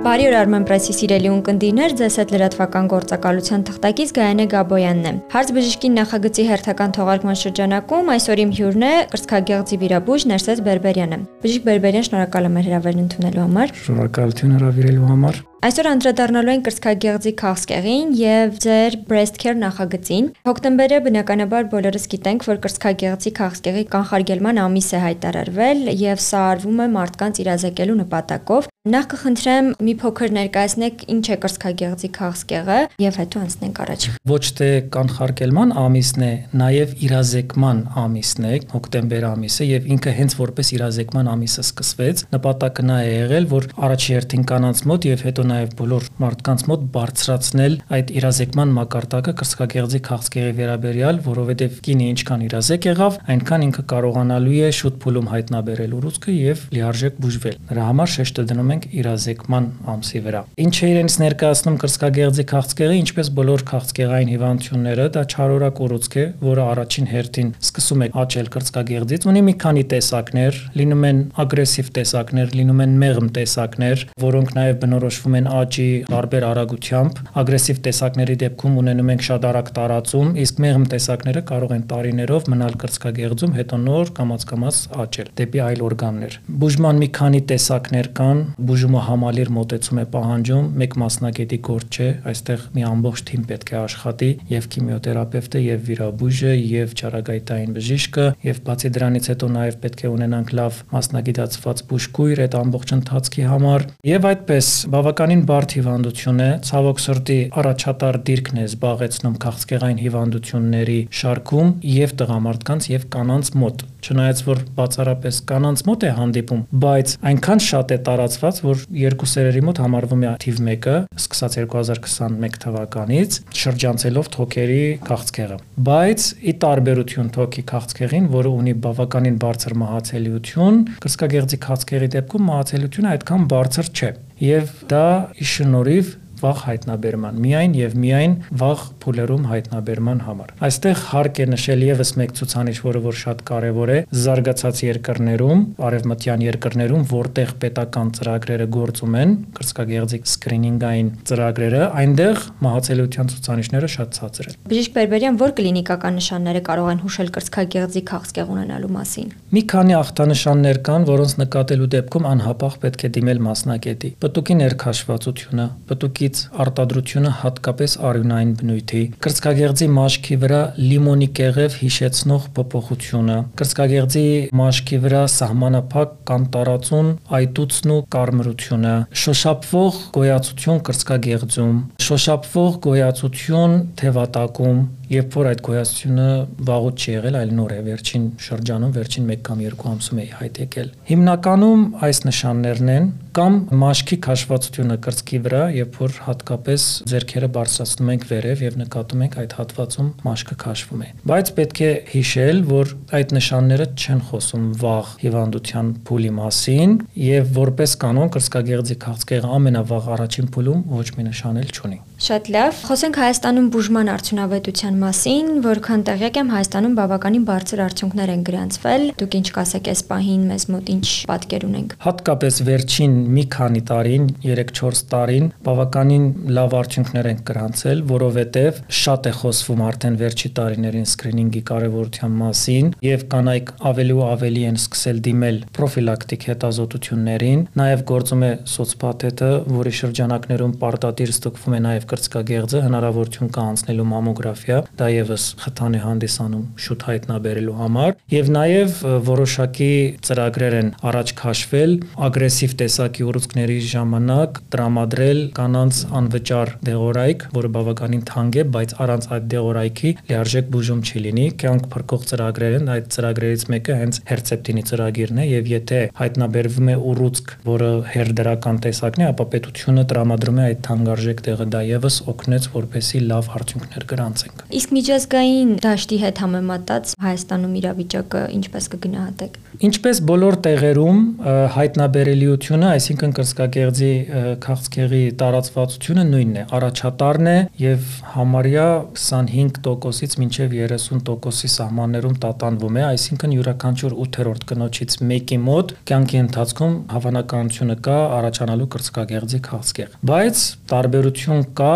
Բարի օր Armen Press-ի սիրելի ունկնդիրներ, ձեզ հետ լրատվական գործակալության թղթակից Գայանե Գաբոյանն է։ Հարց բժշկի նախագծի հերթական թողարկման շրջանակում այսօր իմ հյուրն է Կրծքագեղձի վիրաբույժ Ներսես Բերբերյանը։ Բժիշկ Բերբերյան, շնորհակալ եմ հրավերն ընդունելու համար։ Շնորհակալություն հրավիրելու համար։ Այսօր անդրադառնալու են կրծքագեղձի քաղցկեղին եւ ձեր breast care նախագծին։ Հոկտեմբերը բնականաբար բոլորս գիտենք, որ կրծքագեղձի քաղցկեղի կանխարգելման ամիս է հայտարարվել եւ սա արվում է մարդկանց իրազեկելու նպատակով։ Նախ կխնդրեմ մի փոքր ներկայացնեք ինչ է կրծքագեղձի քաղցկեղը եւ հետո անցնենք առաջ։ Ոչ թե կանխարգելման ամիսն է, նաեւ իրազեկման ամիսն է, հոկտեմբեր ամիսը եւ ինքը հենց որպես իրազեկման ամիսը սկսվեց։ Նպատակը նա է եղել, որ առաջի հերթին կանանց մոտ եւ հետո նաև բոլոր մարդկանց մոտ բարձրացնել այդ իրազեկման մակարդակը կրծքագեղձի քաղցկեղի վերաբերյալ, որովհետև կինը ինչքան իրազեկ եղավ, այնքան ինքը կարողանալու է շուտ փուլում հայտնաբերել ուռուցքը եւ լիարժեք բուժվել։ Նրա համար շեշտը դնում ենք իրազեկման ամսի վրա։ Ինչ է իրենից ներկայացնում կրծքագեղձի քաղցկեղը, ինչպես բոլոր քաղցկեղային հիվանդությունները, դա չարորակ ուռուցք է, որը առաջին հերթին սկսում է աճել կրծքագեղձից, ունի մի քանի տեսակներ, լինում են ագրեսիվ տեսակներ, լինում են մեղմ տեսակներ, որոնք նաև բնորոշվում են են աճի տարբեր արագությամբ, ագրեսիվ տեսակների դեպքում ունենում ենք շատ արագ տարածում, իսկ մեղմ տեսակները կարող են տարիներով մնալ կրծքագեղձում, հետո նոր կամած-կամած աճել դեպի այլ օրգաններ։ Բուժման մի քանի տեսակներ կան, բուժումը համալիր մոտեցում է պահանջում, մեկ մասնագետի գործ չէ, այստեղ մի ամբողջ թիմ պետք է աշխատի, եւ քիմիոթերապևտը, եւ վիրաբույժը, եւ ճարագայտային բժիշկը, եւ բացի դրանից հետո նաեւ պետք է ունենանք լավ մասնագիտացված բուժքույր այդ ամբողջ ընթացքի համար։ Եվ այդպես բավական բավականին բարդ հիվանդություն է, ցավոք սրտի առաջատար դիրքն է զբաղեցնում քաղցկեղային հիվանդությունների շարքում եւ տղամարդկանց եւ կանանց մոտ։ Չնայած որ բացառապես կանանց մոտ է հանդիպում, բայց այնքան շատ է տարածված, որ երկու սերերի մոտ համարվում է թիվ 1-ը, սկսած 2021 թվականից, շրջանցելով թոքերի քաղցկեղը։ Բայց ի տարբերություն թոքի քաղցկեղին, որը ունի բավականին բարձր մահացելիություն, կրծքագեղձի քաղցկեղի դեպքում մահացելիությունը այդքան բարձր չէ եւ դա իշնորիվ վաղ հայտնաբերման, միայն եւ միայն վաղ փուլերում հայտնաբերման համար։ Այստեղ հարկ է նշել եւս մեկ ցուցանիշ, որը որ շատ կարեւոր է, զարգացած երկրներում, արևմտյան երկրներում, որտեղ պետական ծրագրերը գործում են, կրծքագեղձի սկրինինգային ծրագրերը, այնտեղ մահացելիության ցուցանիշները շատ ցածր են։ Բժիշկ Բերբերյան, որ կլինիկական նշանները կարող են հուշել կրծքագեղձի քաղցկեղ ունենալու մասին։ Մի քանի ախտանշաններ կան, որոնց նկատելու դեպքում անհապաղ պետք է դիմել մասնակետի։ Պտուկի ներքաշվածությունը, պտուկի կողմից արտադրությունը հատկապես արյունային բնույթի, կրծքագեղձի մաշկի վրա լիմոնի կեղև հիշեցնող փոփոխությունը, կրծքագեղձի մաշկի վրա սահմանափակ կամ տարածուն այտուցն ու կարմրությունը, շոշափվող գոյացություն կրծքագեղձում, շոշափվող գոյացություն թևատակում, երբ որ այդ գոյացությունը վաղուց չի եղել, այլ նոր է վերջին շրջանում, վերջին 1 կամ 2 ամսում է հայտ եկել։ Հիմնականում այս նշաններն են կամ մաշկի քաշվածությունը կրծքի վրա, երբ որ հատկապես ձեռքերը բարձրացնում ենք վերև եւ նկատում ենք այդ հատվածում մաշկը քաշվում է։ Բայց պետք է հիշել, որ այդ նշանները չեն խոսում վաղ հիվանդության փուլի մասին եւ որպես կանոն կրծքագեղձի քաղցկեղը ամենավաղ առաջին փուլում ոչ մի նշան էլ չունի։ listening. Շատ լավ։ Խոսենք Հայաստանում բուժման արդյունավետության մասին, որքան տեղյակ եմ Հայաստանում բավականին բարձր արդյունքներ են գրանցվել։ Դուք ինչ կասեք այս պահին մեզ մոտ ինչ պատկեր ունենք։ Հատկապես վերջին մի քանի տարին, 3-4 տարին բավականին լավ արդյունքներ են գրանցել, որովհետև շատ է խոսվում արդեն վերջի տարիներին սկրինինգի կարևորության մասին եւ կանայք ավելի ու ավելի են սկսել դիմել պրոֆիլակտիկ հետազոտություններին, նաեւ գործում է սոցփաթեթը, որի շրջանակներում պարտադիր ստուգվում է նաեւ կրծքագեղձը, հնարավորություն կա անցնելու մամոգրաֆիա, դա եւս խթան է հանդիսանում շուտ հայտնաբերելու համար եւ նաեւ որոշակի ծրագրեր են առաջ քաշվել ագրեսիվ տեսակի ուռուցքների ժամանակ տրամադրել կանանց անվճար դեղորայք, որը բավականին թանկ է, բայց առանց այդ դեղորայքի լիարժեք բուժում չի լինի։ Կյանք փրկող ծրագրեր են, այդ ծրագրերից մեկը հենց հերցեպտինի ծրագիրն է եւ եթե հայտնաբերվում է ուռուցք, որը հերդրական տեսակն է, ապա պետությունը տրամադրում է այդ թանկարժեք դեղը դա եւս օգնեց, որպեսի լավ արդյունքներ գրանցենք։ Իսկ միջազգային դաշտի հետ համեմատած Հայաստանում իրավիճակը ինչպես կգնահատեք։ Ինչպես բոլոր տեղերում հայտնաբերելիությունը, այսինքն կրսկագեղձի քաղցկեղի տարածվածությունը նույնն է, առաջատարն է եւ համարյա 25%-ից մինչեւ 30%-ի սահմաններում տատանվում է, այսինքն յուրաքանչյուր 8-րդ կնոջից մեկի մոտ կյանքի ընթացքում հավանականությունը կա առաջանալու կրծքագեղձի քաղցկեղ։ Բայց տարբերություն կա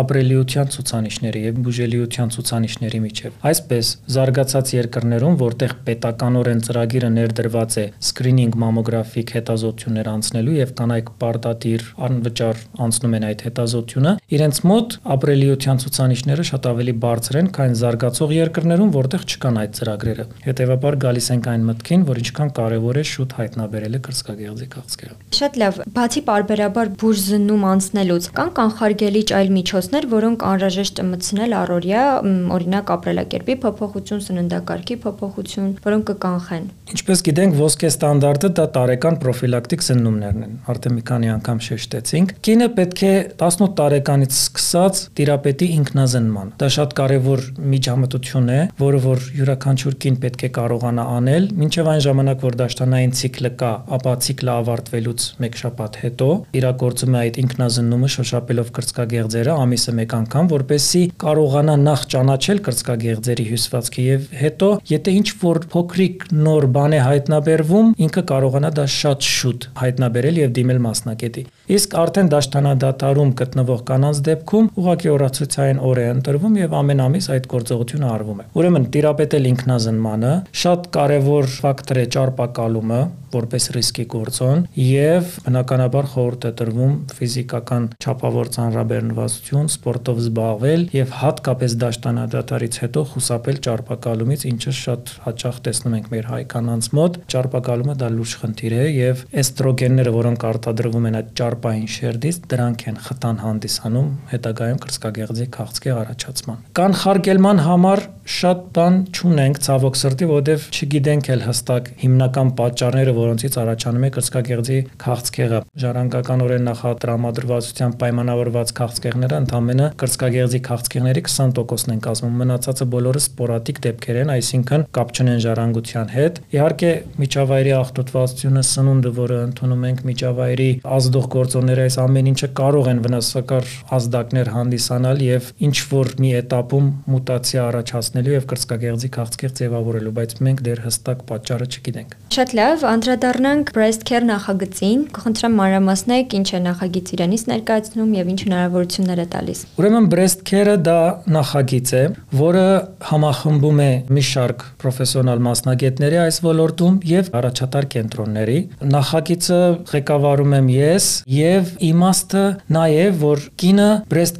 ապրելիության ցուցանիշների եւ բուժելիության ցուցանիշների միջեւ։ Այսպես զարգացած երկրներում, որտեղ պետականորեն ծրագիրը ներդրված է սկրինինգ մամոգրաֆիկ հետազոտություններ անցնելու եւ կանայք պարտադիր անվճար անցնում են այդ հետազոտությունը, իրենց մոտ ապրելիության ցուցանիշները շատ ավելի բարձր են, քան զարգացող երկրներում, որտեղ չկան այդ ծրագրերը։ Հետևաբար գալիս ենք այն մտքին, որ ինչքան կարևոր է շուտ հայտնաբերելը կրծքագեղձի քաղցկեղը։ Շատ լավ, բացի parberabar բուժզննում անցնելուց, կան կանխարգելիչ այլ միջոցներ, որոնք անհրաժեշտ է մտցնել առօրյա, օրինակ ապրելակերպի փոփոխություն, սննդակարգի փոփոխություն, որոնք կկանխեն։ Ինչպես գիտենք, ոսկե ստանդարտը դա տարեկան պրոֆիլակտիկ սննումներն են։ Արդեն մի քանի անգամ շեշտեցինք։ Կինը պետք է 18 տարեկանից սկսած տիրապետի ինքնազնման։ Դա շատ կարևոր միջամտություն է, որը որ յուրաքանչյուր կին պետք է կարողանա անել, մինչև այն ժամանակ, որ դաշտանային ցիկլը կա, ապա ցիկլը ավարտվելուց 1 շաբաթ հետո իրագործում է այդ ինքնազննումը շոշափելով կրծքագեղձերը ամիսը մեկ անգամ, որպեսզի կարողանա նախ ճանաչել կրծքագեղձերի հյուսվածքը եւ հետո, եթե ինչ որ փոքրիկ նոր բան է հայտնաբերվում, ինքը կարողանա դա շատ շուտ հայտնաբերել եւ դիմել մասնակետի։ Իսկ արդեն դաշտանադատարում գտնվող կանանց դեպքում ուղղակի օրացուցային օր է ընտրվում եւ ամեն ամիս այդ գործողությունը արվում է։ Ուրեմն տիրապետել ինքնազնմանը շատ կարևոր ֆակտոր է ճարպակալումը, որպես ռիսկի գործոն եւ բնականաբար խորհուրդ է տրվում ֆիզիկական չափավոր ծանրաբեռնվածություն, սպորտով զբաղվել եւ հատկապես դաշտանադատարից հետո խուսափել ճարպակալումից, ինչը շատ հաճախ տեսնում ենք մեր հայ կանանց մոտ։ Ճարպակալումը դա լուրջ խնդիր է եւ էստրոգենները, որոնք արտադրվում են այդ ճարպային շերտից, դրանք են խտան հանդիսանում հետագայում կրծքագեղձի քաղցկեղ առաջացման։ Կանխարգելման համար շատ բան չունենք ցավոք սրտի, որովհետև չգիտենք էլ հստակ հիմնական պատճառները, որոնցից առաջանում է կրծքագեղձի քաղցկեղը։ Ժառանգականորեն նախատրամադրվածության պայմանավորված քաղցկեղները ընդամենը կրծքագեղձի քաղցկեղների 20%-ն են կազմում, մնացածը բոլորը սպորադիկ դեպքեր են, այսինքն կապ չունեն ժառանգության հետ։ Իհարկե միջավայրի ախտոտվածությունը, սնունդը, որը ընդունում ենք, միջավայրի ազդող գործոնները այս ամեն ինչը կարող են վնասակար ազդակներ հանդիսանալ եւ ինչ որ մի этаպում մուտացիա առաջացնելու եւ կրծքագեղձի քաղցկեղ ձևավորելու, բայց մենք դեռ հստակ պատճառը չգիտենք։ Շատ լավ, անդրադառնանք breast care նախագծին։ Կխնդրեմ մանրամասնեք ինչ է նախագիծ իրենից ներկայացնում եւ ինչ հնարավորություններ է տալիս։ Ուրեմն breast care-ը դա նախագիծ է, որը համախմբում է մի շարք պրոֆեսիոնալ մասնագետների այս ոլորտում եւ առաջատար կենտրոնների։ Նախագիծը ղեկավարում եմ ես եւ իմաստը նա է, որ կինը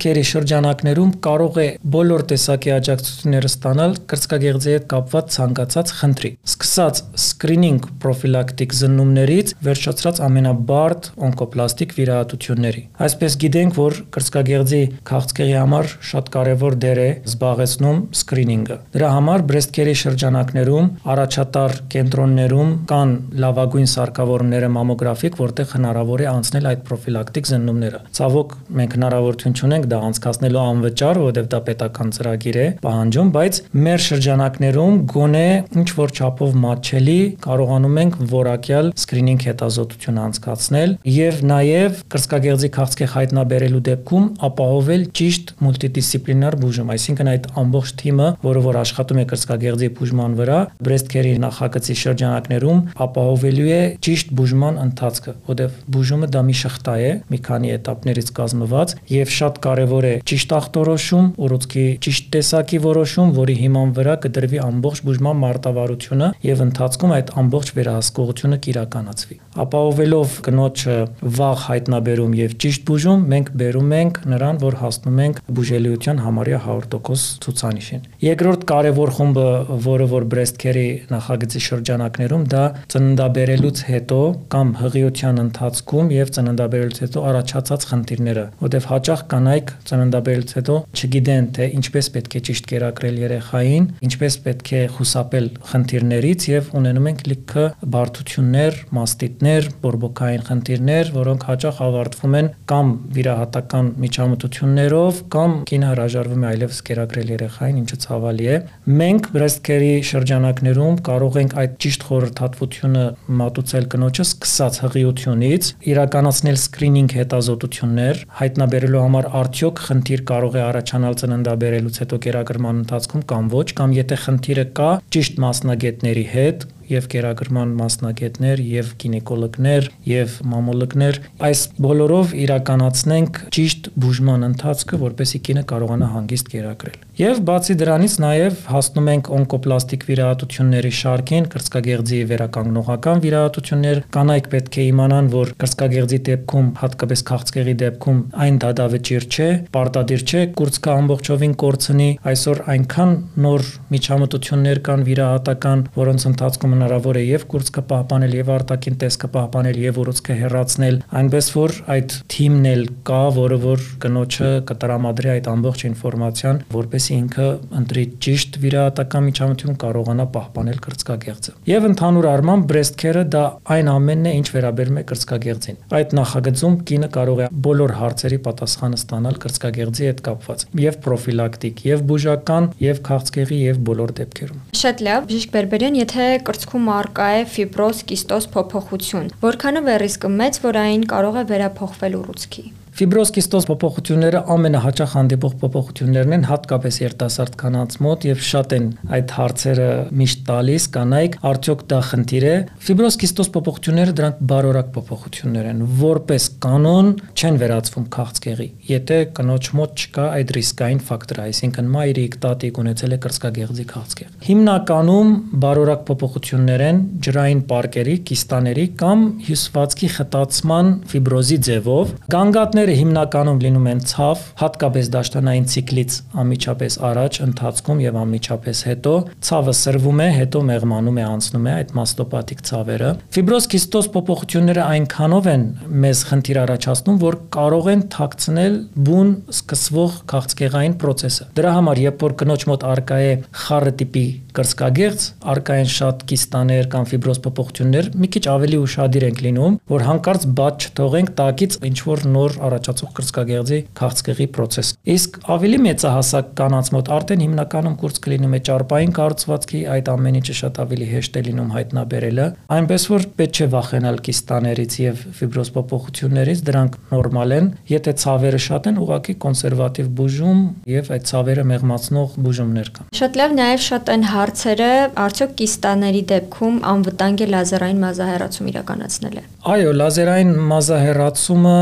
care-ի շրջանակներում կարող է բոլոր տեսակի աջակցությունները ստանալ կրծքագեղձի հետ կապված ցանկացած խնդրի։ Սկսած սկրինինգ պրոֆիլակտիկ զննումներից վերջացրած ամենաբարդ օնկոպլաստիկ վիրահատությունների։ Այսպես գիտենք, որ կրծքագեղձի քաղցկեղի համար շատ կարևոր դեր է զբաղեցնում սկրինինգը։ Դրա համար care-ի շրջանակներում առաջատար կենտրոններում կան լավագույն սարքավորումները մամոգրաֆիկ, որտեղ հնարավոր է անցնել այդ պրոֆիլակտիկ զննումները։ Ցավոք մենք հնարավորություն չունենք դա անցկացնելու անվճար, որովհետև դա պետական ծրագիր է պահանջում, բայց մեր շրջանակներում գոնե ինչ որ չափով մատչելի կարողանում ենք որակյալ սկրինինգ հետազոտություն անցկացնել եւ նաեւ կրծքագեղձի քաղցկեղ հայտնաբերելու դեպքում ապահովել ճիշտ մուլտիդիսցիպլինար բուժում, այսինքն այդ ամբողջ թիմը, որը որ աշխատում է կրծքագեղձի բուժման վրա, breast care-ի նախագծի շրջանակներում ապահովելու է ճիշտ բուժման ընթացքը, որտեղ բուժումը դա մի թղթա է, մի քանի этаպներից կազմված եւ շատ կարեւոր է ճիշտ ախտորոշում, ուռուցքի ճիշտ տեսակի որոշում, որի հիման վրա կդրվի ամբողջ բուժման մարտավարությունը եւ ընթացքում այդ ամբողջ վերահսկողությունը կիրականացվի։ Ապահովելով կնոջը վաղ հայտնաբերում եւ ճիշտ բուժում, մենք բերում ենք նրան, որ հասնում ենք բուժելիության համարյա 100% ցուցանիշին։ Երկրորդ կարևոր խումբը, որը որ breast care-ի նախագծի շրջանակներում դա ծննդաբերելուց հետո կամ հղիության ընթացքում եւ ծննդ ծննդաբերելուց հետո առաջացած խնդիրները, որտեղ հաճախ կանայք ծննդաբերելուց հետո չգիտեն թե ինչպես պետք է ճիշտ կերակրել երեխային, ինչպես պետք է խուսափել խնդիրներից եւ ունենում ենք լիքը բարդություններ, մաստիտներ, բորբոքային խնդիրներ, որոնք հաճախ ավարտվում են կամ վիրահատական միջամտություններով կամ կինը հրաժարվում է այլևս կերակրել երեխային, ինչը ցավալի է։ Մենք care-ի շրջանակներում կարող ենք այդ ճիշտ խորհրդատվությունը մատուցել կնոջը սկսած հղիությունից, իրականացնել սկրինինգ հետազոտություններ, հայտնաբերելու համար արդյոք խնդիր կարող է առաջանալ ծննդաբերելուց հետո կերակրման ընթացքում կամ ոչ, կամ եթե խնդիրը կա, ճիշտ մասնագետների հետ եւ կերակրման մասնագետներ եւ գինեկոլոգներ եւ մամոլոգներ այս բոլորով իրականացնենք ճիշտ բուժման ընթացքը որպեսզի կինը կարողանա հանգիստ կերակրել եւ բացի դրանից նաեւ հասնում ենք օնկոպլաստիկ վիրահատությունների շարքին կրծքագեղձի վերականգնողական վիրահատություններ կանայք պետք է իմանան որ կրծքագեղձի դեպքում հատկապես քաղցկեղի դեպքում այն դադավճիռ չէ պարտադիր չէ կուրծքը ամբողջովին կորցնի այսօր այնքան նոր միջամտություններ կան վիրահատական որոնց ընթացքում հնարավոր է եւ կուրծքը պահպանել եւ արտաքին տեսքը պահպանել եւ ուռուցքը հեռացնել, այնպես որ այդ թիմն էլ կա, որը որ կնոջը կտրամադրի այդ ամբողջ ինֆորմացիան, որպեսզի ինքը ընտրի ճիշտ վիրահատական միջամտություն կարողանա պահպանել կրծքագեղձը։ Եվ ընդհանուր առմամբ breast care-ը դա այն ամենն է, ինչ վերաբերում է կրծքագեղձին։ Այդ նախագծում կինը կարող է բոլոր հարցերի պատասխանը ստանալ կրծքագեղձի հետ կապված, եւ պրոֆիլակտիկ, եւ բուժական, եւ քաղցկեղի, եւ բոլոր դեպքերում։ Շատ լավ, բժիշկ Բերբերյան, եթե կրծք ընթացքում արկա է ֆիբրոզ կիստոզ փոփոխություն, որքանով է ռիսկը մեծ, որ այն կարող է վերափոխվել ուռուցքի։ Ֆիբրոզ կիստոզ փոփոխությունները ամենահաճախ հանդիպող փոփոխություններն են հատկապես երիտասարդ կանանց մոտ եւ շատ են այդ հարցերը միշտ տալիս կանայք արդյոք դա խնդիր է. Ֆիբրոզ կիստոզ փոփոխությունները դրանք բարորակ փոփոխություններ են որպես կանոն չեն վերածվում քաղցկեղի եթե կնոջ մոտ չկա այդ ռիսկային ֆակտորը այսինքն մայրիկ տատիկ ունեցել է կրծքագեղձի քաղցկեղ հիմնականում բարորակ փոփոխություններ են ջրային պարկերի կիստաների կամ հյուսվածքի խտացման ֆիբրոզի ձևով գանգատները Ծնողները հիմնականում լինում են ցավ, հատկապես դաշտանային ցիկլից անմիջապես առաջ, ընթացքում եւ անմիջապես հետո, ցավը սրվում է, հետո մեղմանում է, անցնում է այդ մաստոպատիկ ցավերը։ Ֆիբրոզ կիստոզ փոփոխությունները այնքանով են մեզ խնդիր առաջացնում, որ կարող են թաքցնել բուն սկսվող քաղցկեղային process-ը։ Դրա համար, երբ որ կնոջ մոտ արկա է խառը տիպի կրծքագեղձ, արկա են շատ կիստաներ կամ ֆիբրոզ փոփոխություններ, մի քիչ ավելի ուշադիր ենք լինում, որ հանկարծ բաց չթողենք տակից ինչ որ նոր առաջացող կրծքագեղձի քաղցկեղի process։ Իսկ ավելի մեծահասակ կանանց մոտ արդեն հիմնականում կուրծքը լինում է ճարպային կառուցվածքի, այդ ամեն ինչը շատ ավելի հեշտ է լինում հայտնաբերելը, այնպես որ պետք չէ վախենալ կիստաներից եւ ֆիբրոզ փոփոխություններից, դրանք նորմալ են։ Եթե ցավերը շատ են, ուղղակի կոնսերվատիվ բուժում եւ այդ ցավերը մեղմացնող բուժումներ կան։ Շատ լավ, նաեւ շատ են հարցերը, արդյոք կիստաների դեպքում անվտանգ է լազերային մազահեռացում իրականացնելը։ Այո, լազերային մազահեռացումը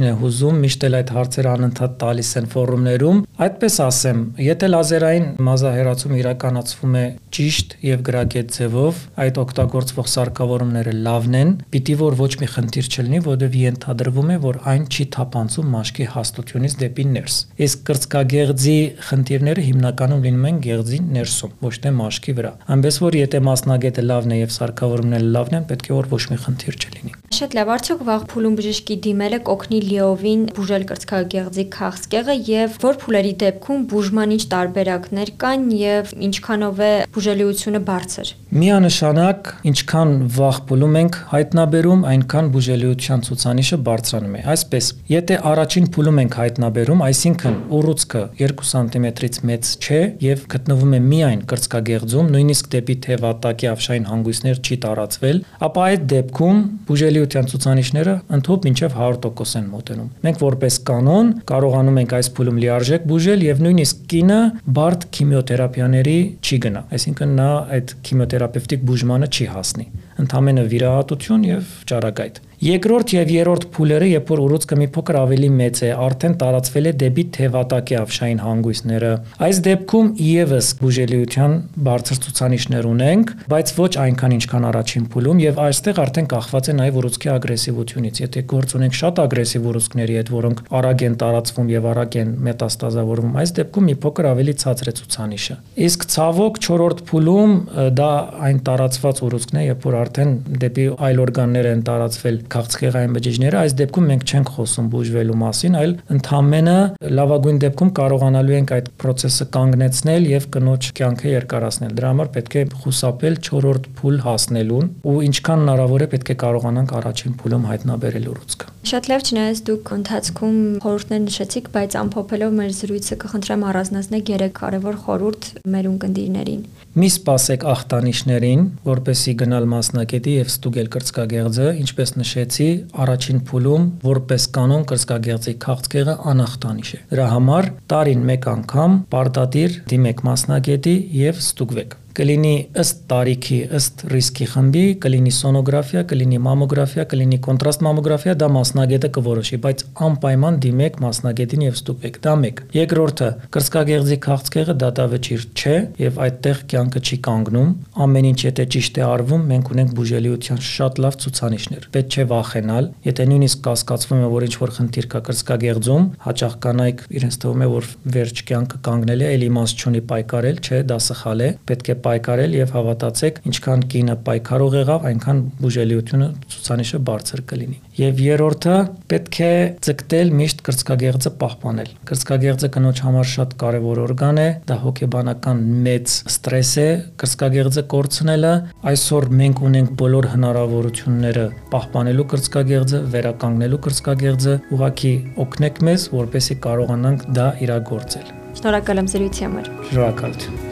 շատերին է հուզում, միշտ էլ այդ հարցերը անընդհատ տալիս են ֆորումներում։ Այդպես ասեմ, եթե լազերային մազահեռացումը իրականացվում է ճիշտ եւ գրագետ ձևով, այդ օգտագործվող սարքավորումները լավն են, պիտի որ ոչ մի խնդիր չլինի, որովհետեւ ենթադրվում է, որ այն չի թափանցում մաշկի հաստությունից դեպի ներս։ Իսկ կրծքագեղձի խնդիրները հիմնականում լինում են գեղձի ներսում, ոչ թե մաշկի վրա։ Այնպես որ եթե մասնագետը լավն է եւ սարքավորումները լավն են, պետք է որ ոչ մի խնդիր չլինի։ Շատ լավ, արդյոք վաղ փուլում բժշկի դիմելը կօգնի լիովին բուժել կրծքագեղձի քաղցկեղը եւ որ փուլերի դեպքում բուժման ինչ տարբերակներ կան եւ ինչքանով է բուժելիությունը բարձր։ Միանշանակ, ինչքան վաղ փուլում ենք հայտնաբերում, այնքան բուժելիության ցուցանիշը բարձրանում է։ Այսպես, եթե առաջին փուլում ենք հայտնաբերում, այսինքն ուռուցքը 2 սանտիմետրից մեծ չէ եւ գտնվում է միայն կրծքագեղձում, նույնիսկ դեպի թևատակի ավշային հանգույցներ չի տարածվել, ապա այդ դեպքում բուժելիության ցուցանիշները ընդհանուր մինչև 100% են մոտենում։ Մենք որպես կանոն կարողանում ենք այս փուլում լիարժեք բուժել եւ նույնիսկ կինը բարդ քիմիոթերապիաների չի գնա, այսինքն նա այդ քիմիոթերապևտիկ բուժմանը չի հասնի ընդհանրապես վիրահատություն եւ ճարագայթ Երկրորդ եւ երրորդ փուլերը, երբ որ ուռուցքը մի փոքր ավելի մեծ է, արդեն տարածվել է դեպի թևատակի ավշային հանգույցները։ Այս դեպքում իևս բուժելիության բարձր ցուցանիշներ ունենք, բայց ոչ այնքան ինչքան առաջին փուլում եւ այստեղ արդեն կախված է նաեւ ուռուցքի ագրեսիվությունից։ Եթե գործ ունենք շատ ագրեսիվ ուռուցքների հետ, որոնք արագ են տարածվում եւ արագ են մետաստազավորվում, այս դեպքում մի փոքր ավելի ցածր է ցուցանիշը։ Իսկ ցավոք 4-րդ փուլում դա այն տարածված ուռուցքն է, երբ որ արդեն դեպի այլ օրգաններ են տարածվել քաղցկեղային բջիջները, այս դեպքում մենք չենք խոսում բուժվելու մասին, այլ ընդամենը լավագույն դեպքում կարողանալու ենք այդ process-ը կանգնեցնել եւ կնոջ կյանքը երկարացնել։ Դրա համար պետք է խուսափել 4-րդ փուլ հասնելուն ու ինչքան հնարավոր է պետք է կարողանանք առաջին փուլում հայտնաբերել ուռուցքը։ Շատ լավ չնայած դուք ընթացքում խորհուրդներ նշեցիք, բայց ամփոփելով մեր զրույցը կխնդրեմ առանձնացնել երեք կարևոր խորհուրդ մեր ունկնդիրներին։ Մի սպասեք ախտանիշներին, որպեսի գնալ մասնակետի եւ ստուգել կրծքագեղձը, ինչպես նշեցի, առաջին փուլում որպես կանոն կրծքագեղձի քաղցկեղը անախտանիշ է։ Դրա համար տարին մեկ անգամ պարտադիր դիմեք մասնակետի եւ ստուգվեք կլինի ըստ տարիքի, ըստ ռիսկի խմբի, կլինի սոնոգրաֆիա, կլինի մամոգրաֆիա, կլինի կոնտրաստ մամոգրաֆիա, դա մասնագետը կորոշի, բայց անպայման դիմեք մասնագետին եւ ստուգեք։ Դա մեկ։ Երկրորդը, կրծքագեղձի քաղցկեղը դատավճիռ չէ եւ այդտեղ կյանքը չի կանգնում։ Ամեն ինչ եթե ճիշտ է արվում, մենք ունենք բուժելիության շատ լավ ցուցանիշներ։ Պետք չէ վախենալ, եթե նույնիսկ կասկածվում է, որ ինչ որ խնդիր կա կրծքագեղձում, հաճախ կանայք իրենց թվում է, որ վերջ կյանքը կանգնել է, ելի իմաստ չունի պայքարել, չէ, դա սխալ է։ Պետք է պայքարել եւ հավատացեք, ինչքան կինը պայքարող եղավ, այնքան բուժելիությունը ցուցանիշը բարձր կլինի։ Եվ երրորդը պետք է ձգտել միշտ կրծքագեղձը պահպանել։ Կրծքագեղձը կնոջ համար շատ կարևոր օրգան է, դա հոգեբանական մեծ ստրես է կրծքագեղձը կորցնելը։ Այսօր մենք ունենք բոլոր հնարավորությունները պահպանելու կրծքագեղձը, վերականգնելու կրծքագեղձը, ուղղակի օգնեք մեզ, որպեսզի կարողանանք դա իրագործել։ Շնորհակալ եմ զրույցի համար։ Շնորհակալություն։